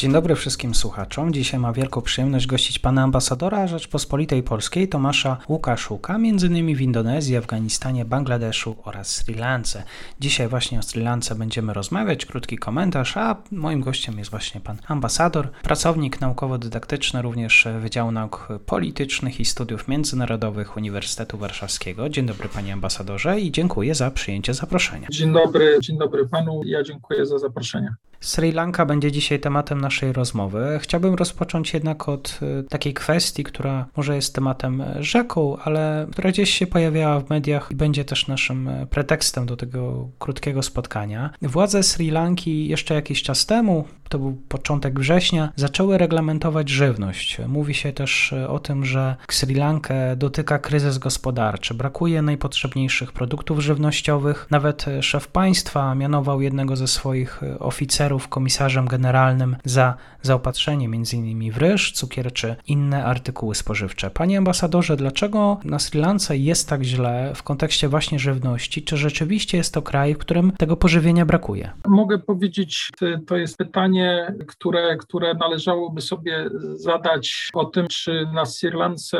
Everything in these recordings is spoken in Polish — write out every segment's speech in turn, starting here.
Dzień dobry wszystkim słuchaczom. Dzisiaj ma wielką przyjemność gościć pana ambasadora Rzeczpospolitej Polskiej Tomasza Łukaszuka, m.in. w Indonezji, Afganistanie, Bangladeszu oraz Sri Lance. Dzisiaj właśnie o Sri Lance będziemy rozmawiać, krótki komentarz, a moim gościem jest właśnie pan ambasador, pracownik naukowo-dydaktyczny również Wydziału Nauk Politycznych i Studiów Międzynarodowych Uniwersytetu Warszawskiego. Dzień dobry panie ambasadorze i dziękuję za przyjęcie zaproszenia. Dzień dobry, dzień dobry panu. Ja dziękuję za zaproszenie. Sri Lanka będzie dzisiaj tematem naszej rozmowy. Chciałbym rozpocząć jednak od y, takiej kwestii, która może jest tematem rzeką, ale która gdzieś się pojawiała w mediach i będzie też naszym y, pretekstem do tego krótkiego spotkania. Władze Sri Lanki jeszcze jakiś czas temu, to był początek września, zaczęły reglamentować żywność. Mówi się też y, o tym, że Sri Lankę dotyka kryzys gospodarczy, brakuje najpotrzebniejszych produktów żywnościowych. Nawet szef państwa mianował jednego ze swoich oficerów, oficerów komisarzem generalnym za zaopatrzenie m.in. w ryż, cukier czy inne artykuły spożywcze. Panie ambasadorze, dlaczego na Sri Lance jest tak źle w kontekście właśnie żywności? Czy rzeczywiście jest to kraj, w którym tego pożywienia brakuje? Mogę powiedzieć, to jest pytanie, które, które należałoby sobie zadać o tym, czy na Sri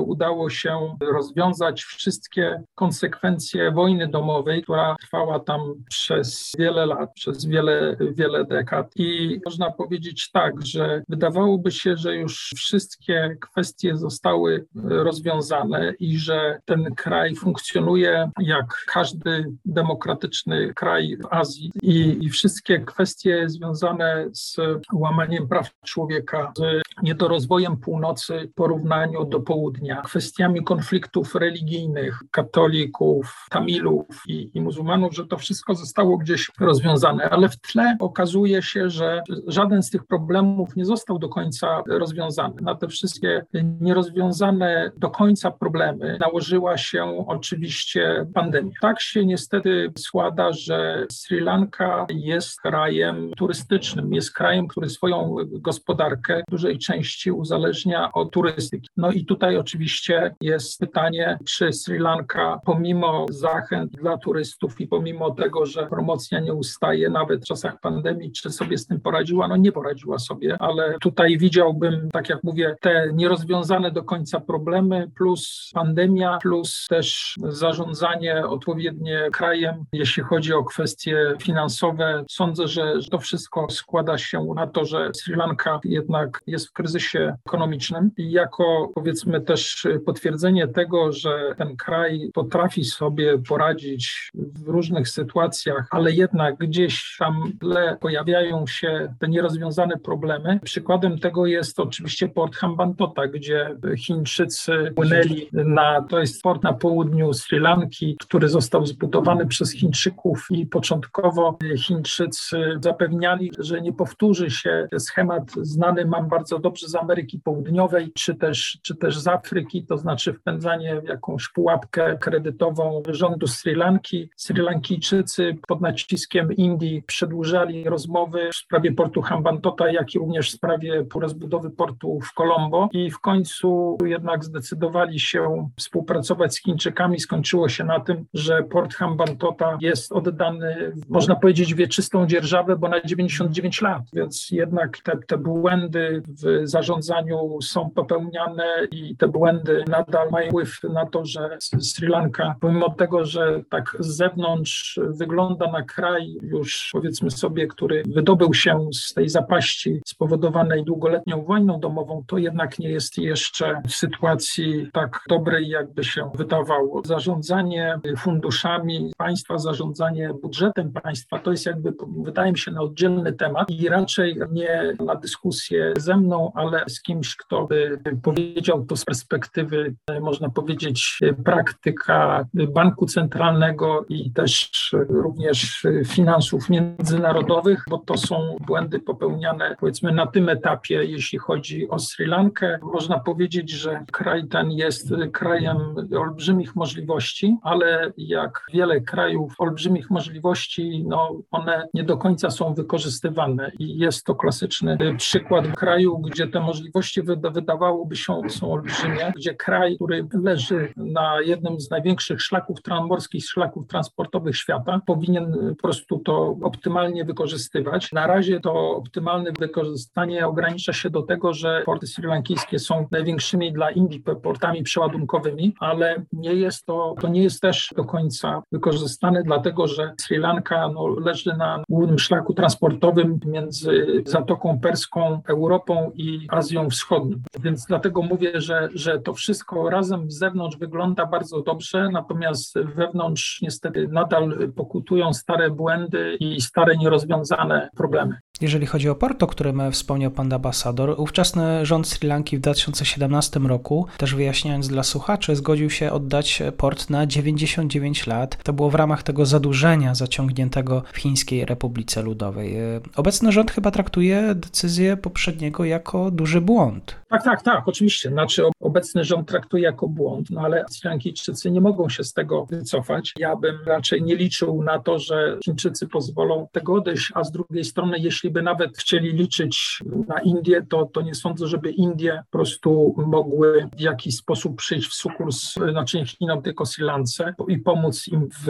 udało się rozwiązać wszystkie konsekwencje wojny domowej, która trwała tam przez wiele lat, przez wiele, wiele dekad. I można powiedzieć tak, że wydawałoby się, że już wszystkie kwestie zostały rozwiązane i że ten kraj funkcjonuje jak każdy demokratyczny kraj w Azji i, i wszystkie kwestie związane z łamaniem praw człowieka, z niedorozwojem północy w porównaniu do południa, kwestiami konfliktów religijnych, katolików, tamilów i, i muzułmanów, że to wszystko zostało gdzieś rozwiązane, ale w tle okazuje się, że żaden z tych problemów nie został do końca rozwiązany. Na te wszystkie nierozwiązane do końca problemy nałożyła się oczywiście pandemia. Tak się niestety składa, że Sri Lanka jest krajem turystycznym, jest krajem, który swoją gospodarkę w dużej części uzależnia od turystyki. No i tutaj oczywiście jest pytanie, czy Sri Lanka pomimo zachęt dla turystów i pomimo tego, że promocja nie ustaje nawet w czasach pandemii, czy sobie z tym poradziła? No nie poradziła sobie, ale tutaj widziałbym, tak jak mówię, te nierozwiązane do końca problemy, plus pandemia, plus też zarządzanie odpowiednie krajem, jeśli chodzi o kwestie finansowe. Sądzę, że to wszystko składa się na to, że Sri Lanka jednak jest w kryzysie ekonomicznym i jako powiedzmy też potwierdzenie tego, że ten kraj potrafi sobie poradzić w różnych sytuacjach, ale jednak gdzieś tam tle pojawiają się te nierozwiązane problemy. Przykładem tego jest oczywiście port Hambantota, gdzie Chińczycy płynęli na, to jest port na południu Sri Lanki, który został zbudowany przez Chińczyków i początkowo Chińczycy zapewniali, że nie powtórzy się schemat znany mam bardzo dobrze z Ameryki Południowej, czy też, czy też z Afryki, to znaczy wpędzanie w jakąś pułapkę kredytową rządu Sri Lanki. Sri Lankijczycy pod naciskiem Indii przedłużali rozmowy w sprawie portu Hambantota, jak i również w sprawie rozbudowy portu w Colombo i w końcu jednak zdecydowali się współpracować z Chińczykami. Skończyło się na tym, że port Hambantota jest oddany, można powiedzieć, wieczystą dzierżawę, bo na 99 lat, więc jednak te, te błędy w zarządzaniu są popełniane i te błędy nadal mają wpływ na to, że Sri Lanka, pomimo tego, że tak z zewnątrz wygląda na kraj już powiedzmy sobie, który wydobył się z tej zapaści spowodowanej długoletnią wojną domową, to jednak nie jest jeszcze w sytuacji tak dobrej, jakby się wydawało. Zarządzanie funduszami państwa, zarządzanie budżetem państwa to jest jakby, wydaje mi się, na oddzielny temat i raz raczej nie na dyskusję ze mną, ale z kimś, kto by powiedział to z perspektywy, można powiedzieć, praktyka banku centralnego i też również finansów międzynarodowych, bo to są błędy popełniane powiedzmy na tym etapie, jeśli chodzi o Sri Lankę. Można powiedzieć, że kraj ten jest krajem olbrzymich możliwości, ale jak wiele krajów olbrzymich możliwości, no one nie do końca są wykorzystywane i jest to klasyczny przykład kraju, gdzie te możliwości wydawałoby się są olbrzymie, gdzie kraj, który leży na jednym z największych szlaków morskich szlaków transportowych świata, powinien po prostu to optymalnie wykorzystywać. Na razie to optymalne wykorzystanie ogranicza się do tego, że porty srilankijskie są największymi dla Indii portami przeładunkowymi, ale nie jest to, to nie jest też do końca wykorzystane, dlatego że Sri Lanka no, leży na głównym szlaku transportowym między Zatoką Perską, Europą i Azją Wschodnią. Więc dlatego mówię, że, że to wszystko razem z zewnątrz wygląda bardzo dobrze, natomiast wewnątrz niestety nadal pokutują stare błędy i stare nierozwiązane problemy. Jeżeli chodzi o port, o którym wspomniał pan ambasador, ówczesny rząd Sri Lanki w 2017 roku, też wyjaśniając dla słuchaczy, zgodził się oddać port na 99 lat. To było w ramach tego zadłużenia zaciągniętego w Chińskiej Republice Ludowej. Obecny rząd chyba traktuje decyzję poprzedniego jako duży błąd. Tak, tak, tak, oczywiście. Znaczy obecny rząd traktuje jako błąd, no ale Lankijczycy nie mogą się z tego wycofać. Ja bym raczej nie liczył na to, że Chińczycy pozwolą tego odejść, a z drugiej strony, jeśli by nawet chcieli liczyć na Indię, to, to nie sądzę, żeby Indie po prostu mogły w jakiś sposób przyjść w sukurs, znaczy nie Chinom, tylko Sri Lance i pomóc im w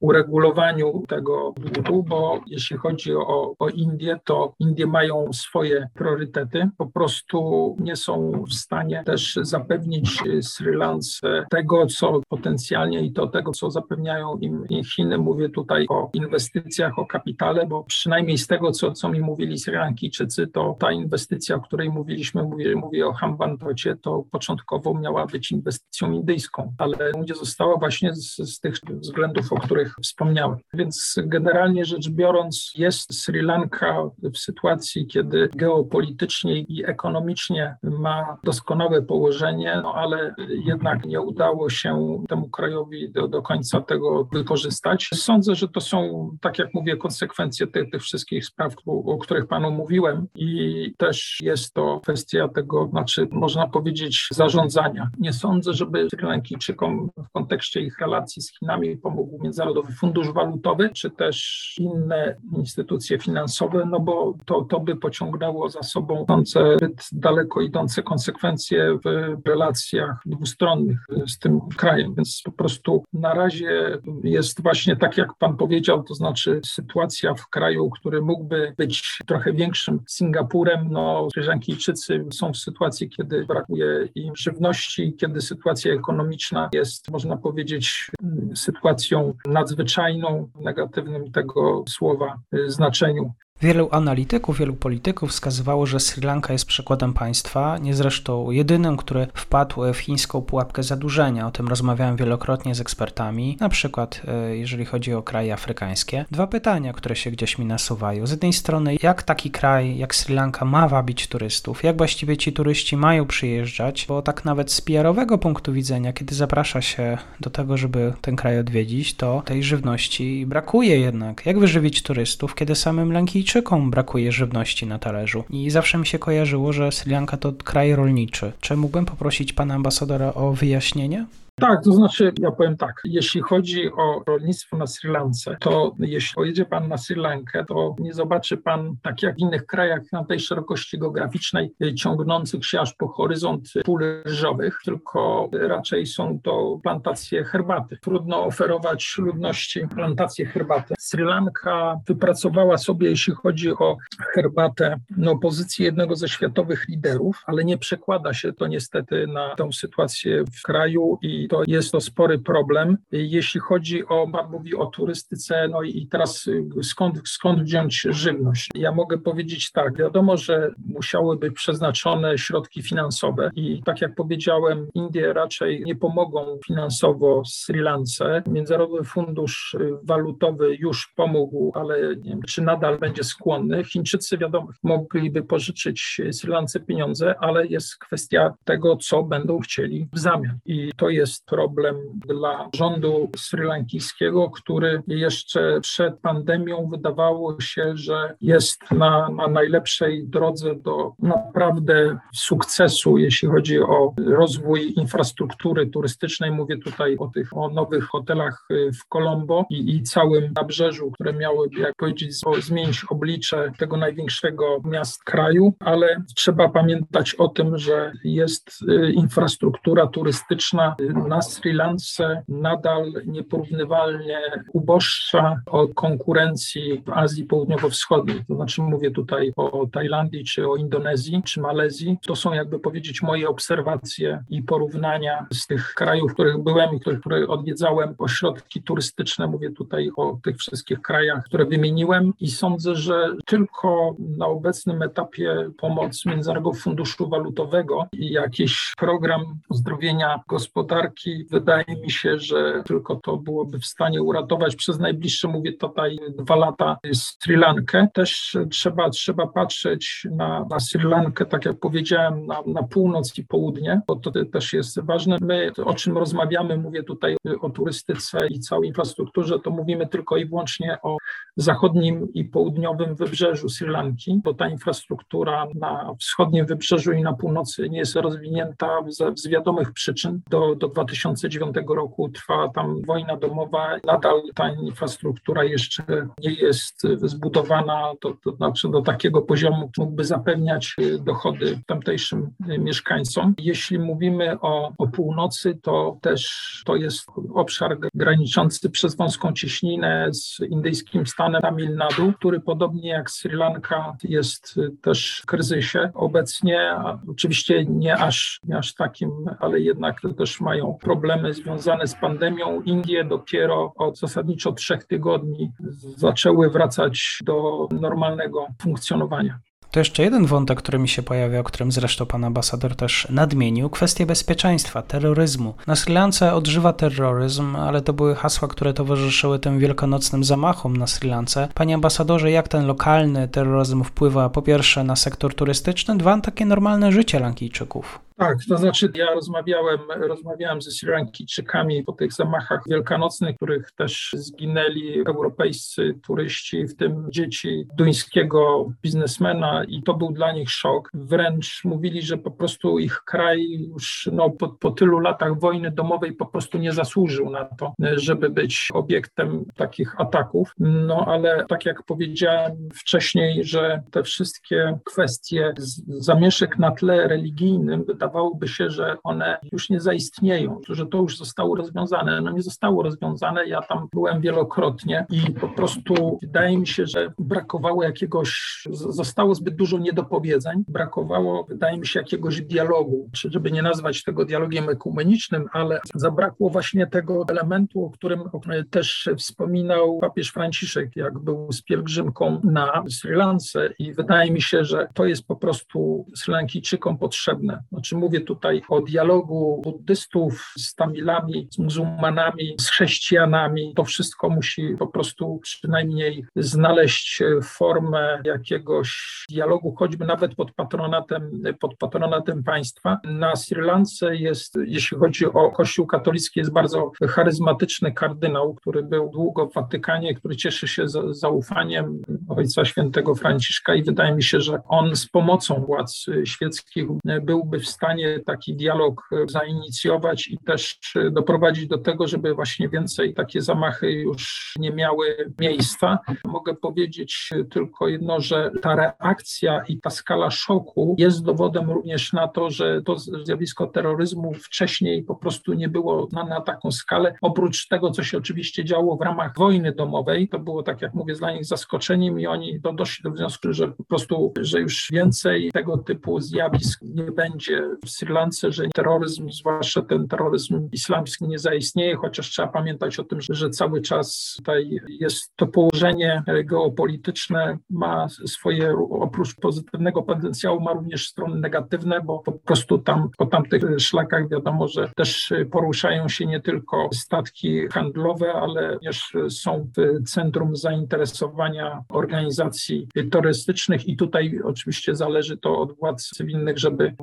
uregulowaniu tego długu, bo jeśli chodzi o, o Indię, to Indie mają swoje priorytety, po prostu nie są w stanie też zapewnić Sri Lance tego, co potencjalnie i to tego, co zapewniają im Chiny. Mówię tutaj o inwestycjach, o kapitale, bo przynajmniej z tego, co, co mi mówili Sri Lankijczycy, to ta inwestycja, o której mówiliśmy, mówię, mówię o Hambantocie, to początkowo miała być inwestycją indyjską, ale nie została właśnie z, z tych względów, o których wspomniałem. Więc generalnie rzecz biorąc, jest Sri Lanka w sytuacji, kiedy geopolitycznie i ekonomicznie ma doskonałe położenie, no ale jednak nie udało się temu krajowi do, do końca tego wykorzystać. Sądzę, że to są, tak jak mówię, konsekwencje tych, tych wszystkich spraw, o których panu mówiłem i też jest to kwestia tego, znaczy można powiedzieć zarządzania. Nie sądzę, żeby Sri Lankijczykom w kontekście ich relacji z Chinami pomógł Międzynarodowy Fundusz Walutowy, czy też inne instytucje finansowe, no bo to, to by pociągnęło za sobą zbyt daleko idące konsekwencje w relacjach dwustronnych z tym krajem, więc po prostu na razie jest właśnie tak, jak pan powiedział, to znaczy sytuacja w kraju, który mógłby być trochę większym Singapurem, no Srilankijczycy są w sytuacji, kiedy brakuje im żywności, kiedy sytuacja ekonomiczna jest, można powiedzieć, sytuacją nadzwyczajną w negatywnym tego słowa znaczeniu. Wielu analityków, wielu polityków wskazywało, że Sri Lanka jest przykładem państwa, nie zresztą jedynym, który wpadł w chińską pułapkę zadłużenia. O tym rozmawiałem wielokrotnie z ekspertami, na przykład e, jeżeli chodzi o kraje afrykańskie. Dwa pytania, które się gdzieś mi nasuwają. Z jednej strony, jak taki kraj jak Sri Lanka ma wabić turystów? Jak właściwie ci turyści mają przyjeżdżać? Bo tak nawet z PR-owego punktu widzenia, kiedy zaprasza się do tego, żeby ten kraj odwiedzić, to tej żywności brakuje jednak. Jak wyżywić turystów, kiedy samym Lankijczykom Brakuje żywności na talerzu. I zawsze mi się kojarzyło, że Sri Lanka to kraj rolniczy. Czy mógłbym poprosić pana ambasadora o wyjaśnienie? Tak, to znaczy, ja powiem tak, jeśli chodzi o rolnictwo na Sri Lance, to jeśli pojedzie Pan na Sri Lankę, to nie zobaczy Pan, tak jak w innych krajach na tej szerokości geograficznej, ciągnących się aż po horyzont pól ryżowych, tylko raczej są to plantacje herbaty. Trudno oferować ludności plantacje herbaty. Sri Lanka wypracowała sobie, jeśli chodzi o herbatę, no, pozycję jednego ze światowych liderów, ale nie przekłada się to niestety na tę sytuację w kraju i to jest to spory problem. Jeśli chodzi o, Pan mówi o turystyce, no i teraz skąd, skąd wziąć żywność? Ja mogę powiedzieć tak, wiadomo, że musiały być przeznaczone środki finansowe i tak jak powiedziałem, Indie raczej nie pomogą finansowo Sri Lance. Międzynarodowy Fundusz Walutowy już pomógł, ale nie wiem, czy nadal będzie skłonny. Chińczycy, wiadomo, mogliby pożyczyć Sri Lance pieniądze, ale jest kwestia tego, co będą chcieli w zamian. I to jest problem dla rządu srylankijskiego, który jeszcze przed pandemią wydawało się, że jest na, na najlepszej drodze do naprawdę sukcesu, jeśli chodzi o rozwój infrastruktury turystycznej. Mówię tutaj o tych o nowych hotelach w Colombo i, i całym nabrzeżu, które miały, jak powiedzieć, zmienić oblicze tego największego miast kraju, ale trzeba pamiętać o tym, że jest y, infrastruktura turystyczna na Sri Lance nadal nieporównywalnie uboższa od konkurencji w Azji Południowo-Wschodniej. To znaczy mówię tutaj o Tajlandii, czy o Indonezji, czy Malezji. To są jakby powiedzieć moje obserwacje i porównania z tych krajów, w których byłem i których, które odwiedzałem, ośrodki turystyczne. Mówię tutaj o tych wszystkich krajach, które wymieniłem i sądzę, że tylko na obecnym etapie pomoc Międzynarodowego Funduszu Walutowego i jakiś program uzdrowienia gospodarki, wydaje mi się, że tylko to byłoby w stanie uratować przez najbliższe, mówię tutaj, dwa lata Sri Lankę. Też trzeba, trzeba patrzeć na, na Sri Lankę, tak jak powiedziałem, na, na północ i południe, bo to też jest ważne. My, o czym rozmawiamy, mówię tutaj o turystyce i całej infrastrukturze, to mówimy tylko i wyłącznie o zachodnim i południowym wybrzeżu Sri Lanki, bo ta infrastruktura na wschodnim wybrzeżu i na północy nie jest rozwinięta z, z wiadomych przyczyn. Do, do 2009 roku trwa tam wojna domowa, nadal ta infrastruktura jeszcze nie jest zbudowana, to, to znaczy do takiego poziomu mógłby zapewniać dochody tamtejszym mieszkańcom. Jeśli mówimy o, o północy, to też to jest obszar graniczący przez wąską cieśninę z indyjskim stanem Tamil Nadu, który podobnie jak Sri Lanka jest też w kryzysie obecnie. Oczywiście nie aż, nie aż takim, ale jednak też mają problemy związane z pandemią. Indie dopiero od zasadniczo trzech tygodni zaczęły wracać do normalnego funkcjonowania. To jeszcze jeden wątek, który mi się pojawia, o którym zresztą pan ambasador też nadmienił, kwestia bezpieczeństwa, terroryzmu. Na Sri Lance odżywa terroryzm, ale to były hasła, które towarzyszyły tym wielkanocnym zamachom na Sri Lance. Panie ambasadorze, jak ten lokalny terroryzm wpływa po pierwsze na sektor turystyczny, dwa na takie normalne życie Lankijczyków? Tak, to znaczy ja rozmawiałem, rozmawiałem ze Sri po tych zamachach wielkanocnych, których też zginęli europejscy turyści, w tym dzieci duńskiego biznesmena i to był dla nich szok. Wręcz mówili, że po prostu ich kraj już no, po, po tylu latach wojny domowej po prostu nie zasłużył na to, żeby być obiektem takich ataków. No ale tak jak powiedziałem wcześniej, że te wszystkie kwestie zamieszek na tle religijnym wydawałoby się, że one już nie zaistnieją, że to już zostało rozwiązane. No nie zostało rozwiązane, ja tam byłem wielokrotnie i po prostu wydaje mi się, że brakowało jakiegoś, zostało zbyt dużo niedopowiedzeń, brakowało, wydaje mi się, jakiegoś dialogu, czy żeby nie nazwać tego dialogiem ekumenicznym, ale zabrakło właśnie tego elementu, o którym też wspominał papież Franciszek, jak był z pielgrzymką na Sri Lance i wydaje mi się, że to jest po prostu Sri Lankijczykom potrzebne. Znaczy mówię tutaj o dialogu buddystów z Tamilami, z muzułmanami, z chrześcijanami. To wszystko musi po prostu przynajmniej znaleźć formę jakiegoś dialogu, choćby nawet pod patronatem, pod patronatem państwa. Na Sri Lance jest, jeśli chodzi o Kościół katolicki, jest bardzo charyzmatyczny kardynał, który był długo w Watykanie, który cieszy się zaufaniem Ojca Świętego Franciszka i wydaje mi się, że on z pomocą władz świeckich byłby w stanie stanie taki dialog e, zainicjować i też e, doprowadzić do tego, żeby właśnie więcej takie zamachy już nie miały miejsca. Mogę powiedzieć e, tylko jedno, że ta reakcja i ta skala szoku jest dowodem również na to, że to zjawisko terroryzmu wcześniej po prostu nie było na, na taką skalę. Oprócz tego, co się oczywiście działo w ramach wojny domowej, to było tak jak mówię dla nich zaskoczeniem i oni doszli do wniosku, że po prostu, że już więcej tego typu zjawisk nie będzie w Sri Lance, że terroryzm, zwłaszcza ten terroryzm islamski nie zaistnieje, chociaż trzeba pamiętać o tym, że, że cały czas tutaj jest to położenie geopolityczne ma swoje, oprócz pozytywnego potencjału, ma również strony negatywne, bo po prostu tam po tamtych szlakach wiadomo, że też poruszają się nie tylko statki handlowe, ale również są w centrum zainteresowania organizacji turystycznych i tutaj oczywiście zależy to od władz cywilnych, żeby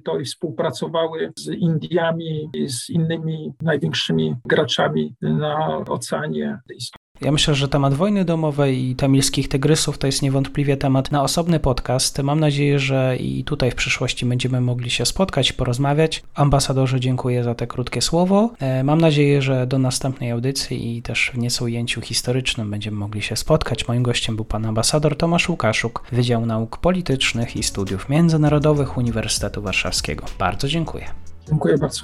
to i współpracowały z Indiami i z innymi największymi graczami na Oceanie ja myślę, że temat wojny domowej i tamilskich tygrysów to jest niewątpliwie temat na osobny podcast. Mam nadzieję, że i tutaj w przyszłości będziemy mogli się spotkać, porozmawiać. Ambasadorze, dziękuję za te krótkie słowo. E, mam nadzieję, że do następnej audycji i też w nieco ujęciu historycznym będziemy mogli się spotkać. Moim gościem był pan ambasador Tomasz Łukaszuk, Wydział Nauk Politycznych i Studiów Międzynarodowych Uniwersytetu Warszawskiego. Bardzo dziękuję. Dziękuję bardzo.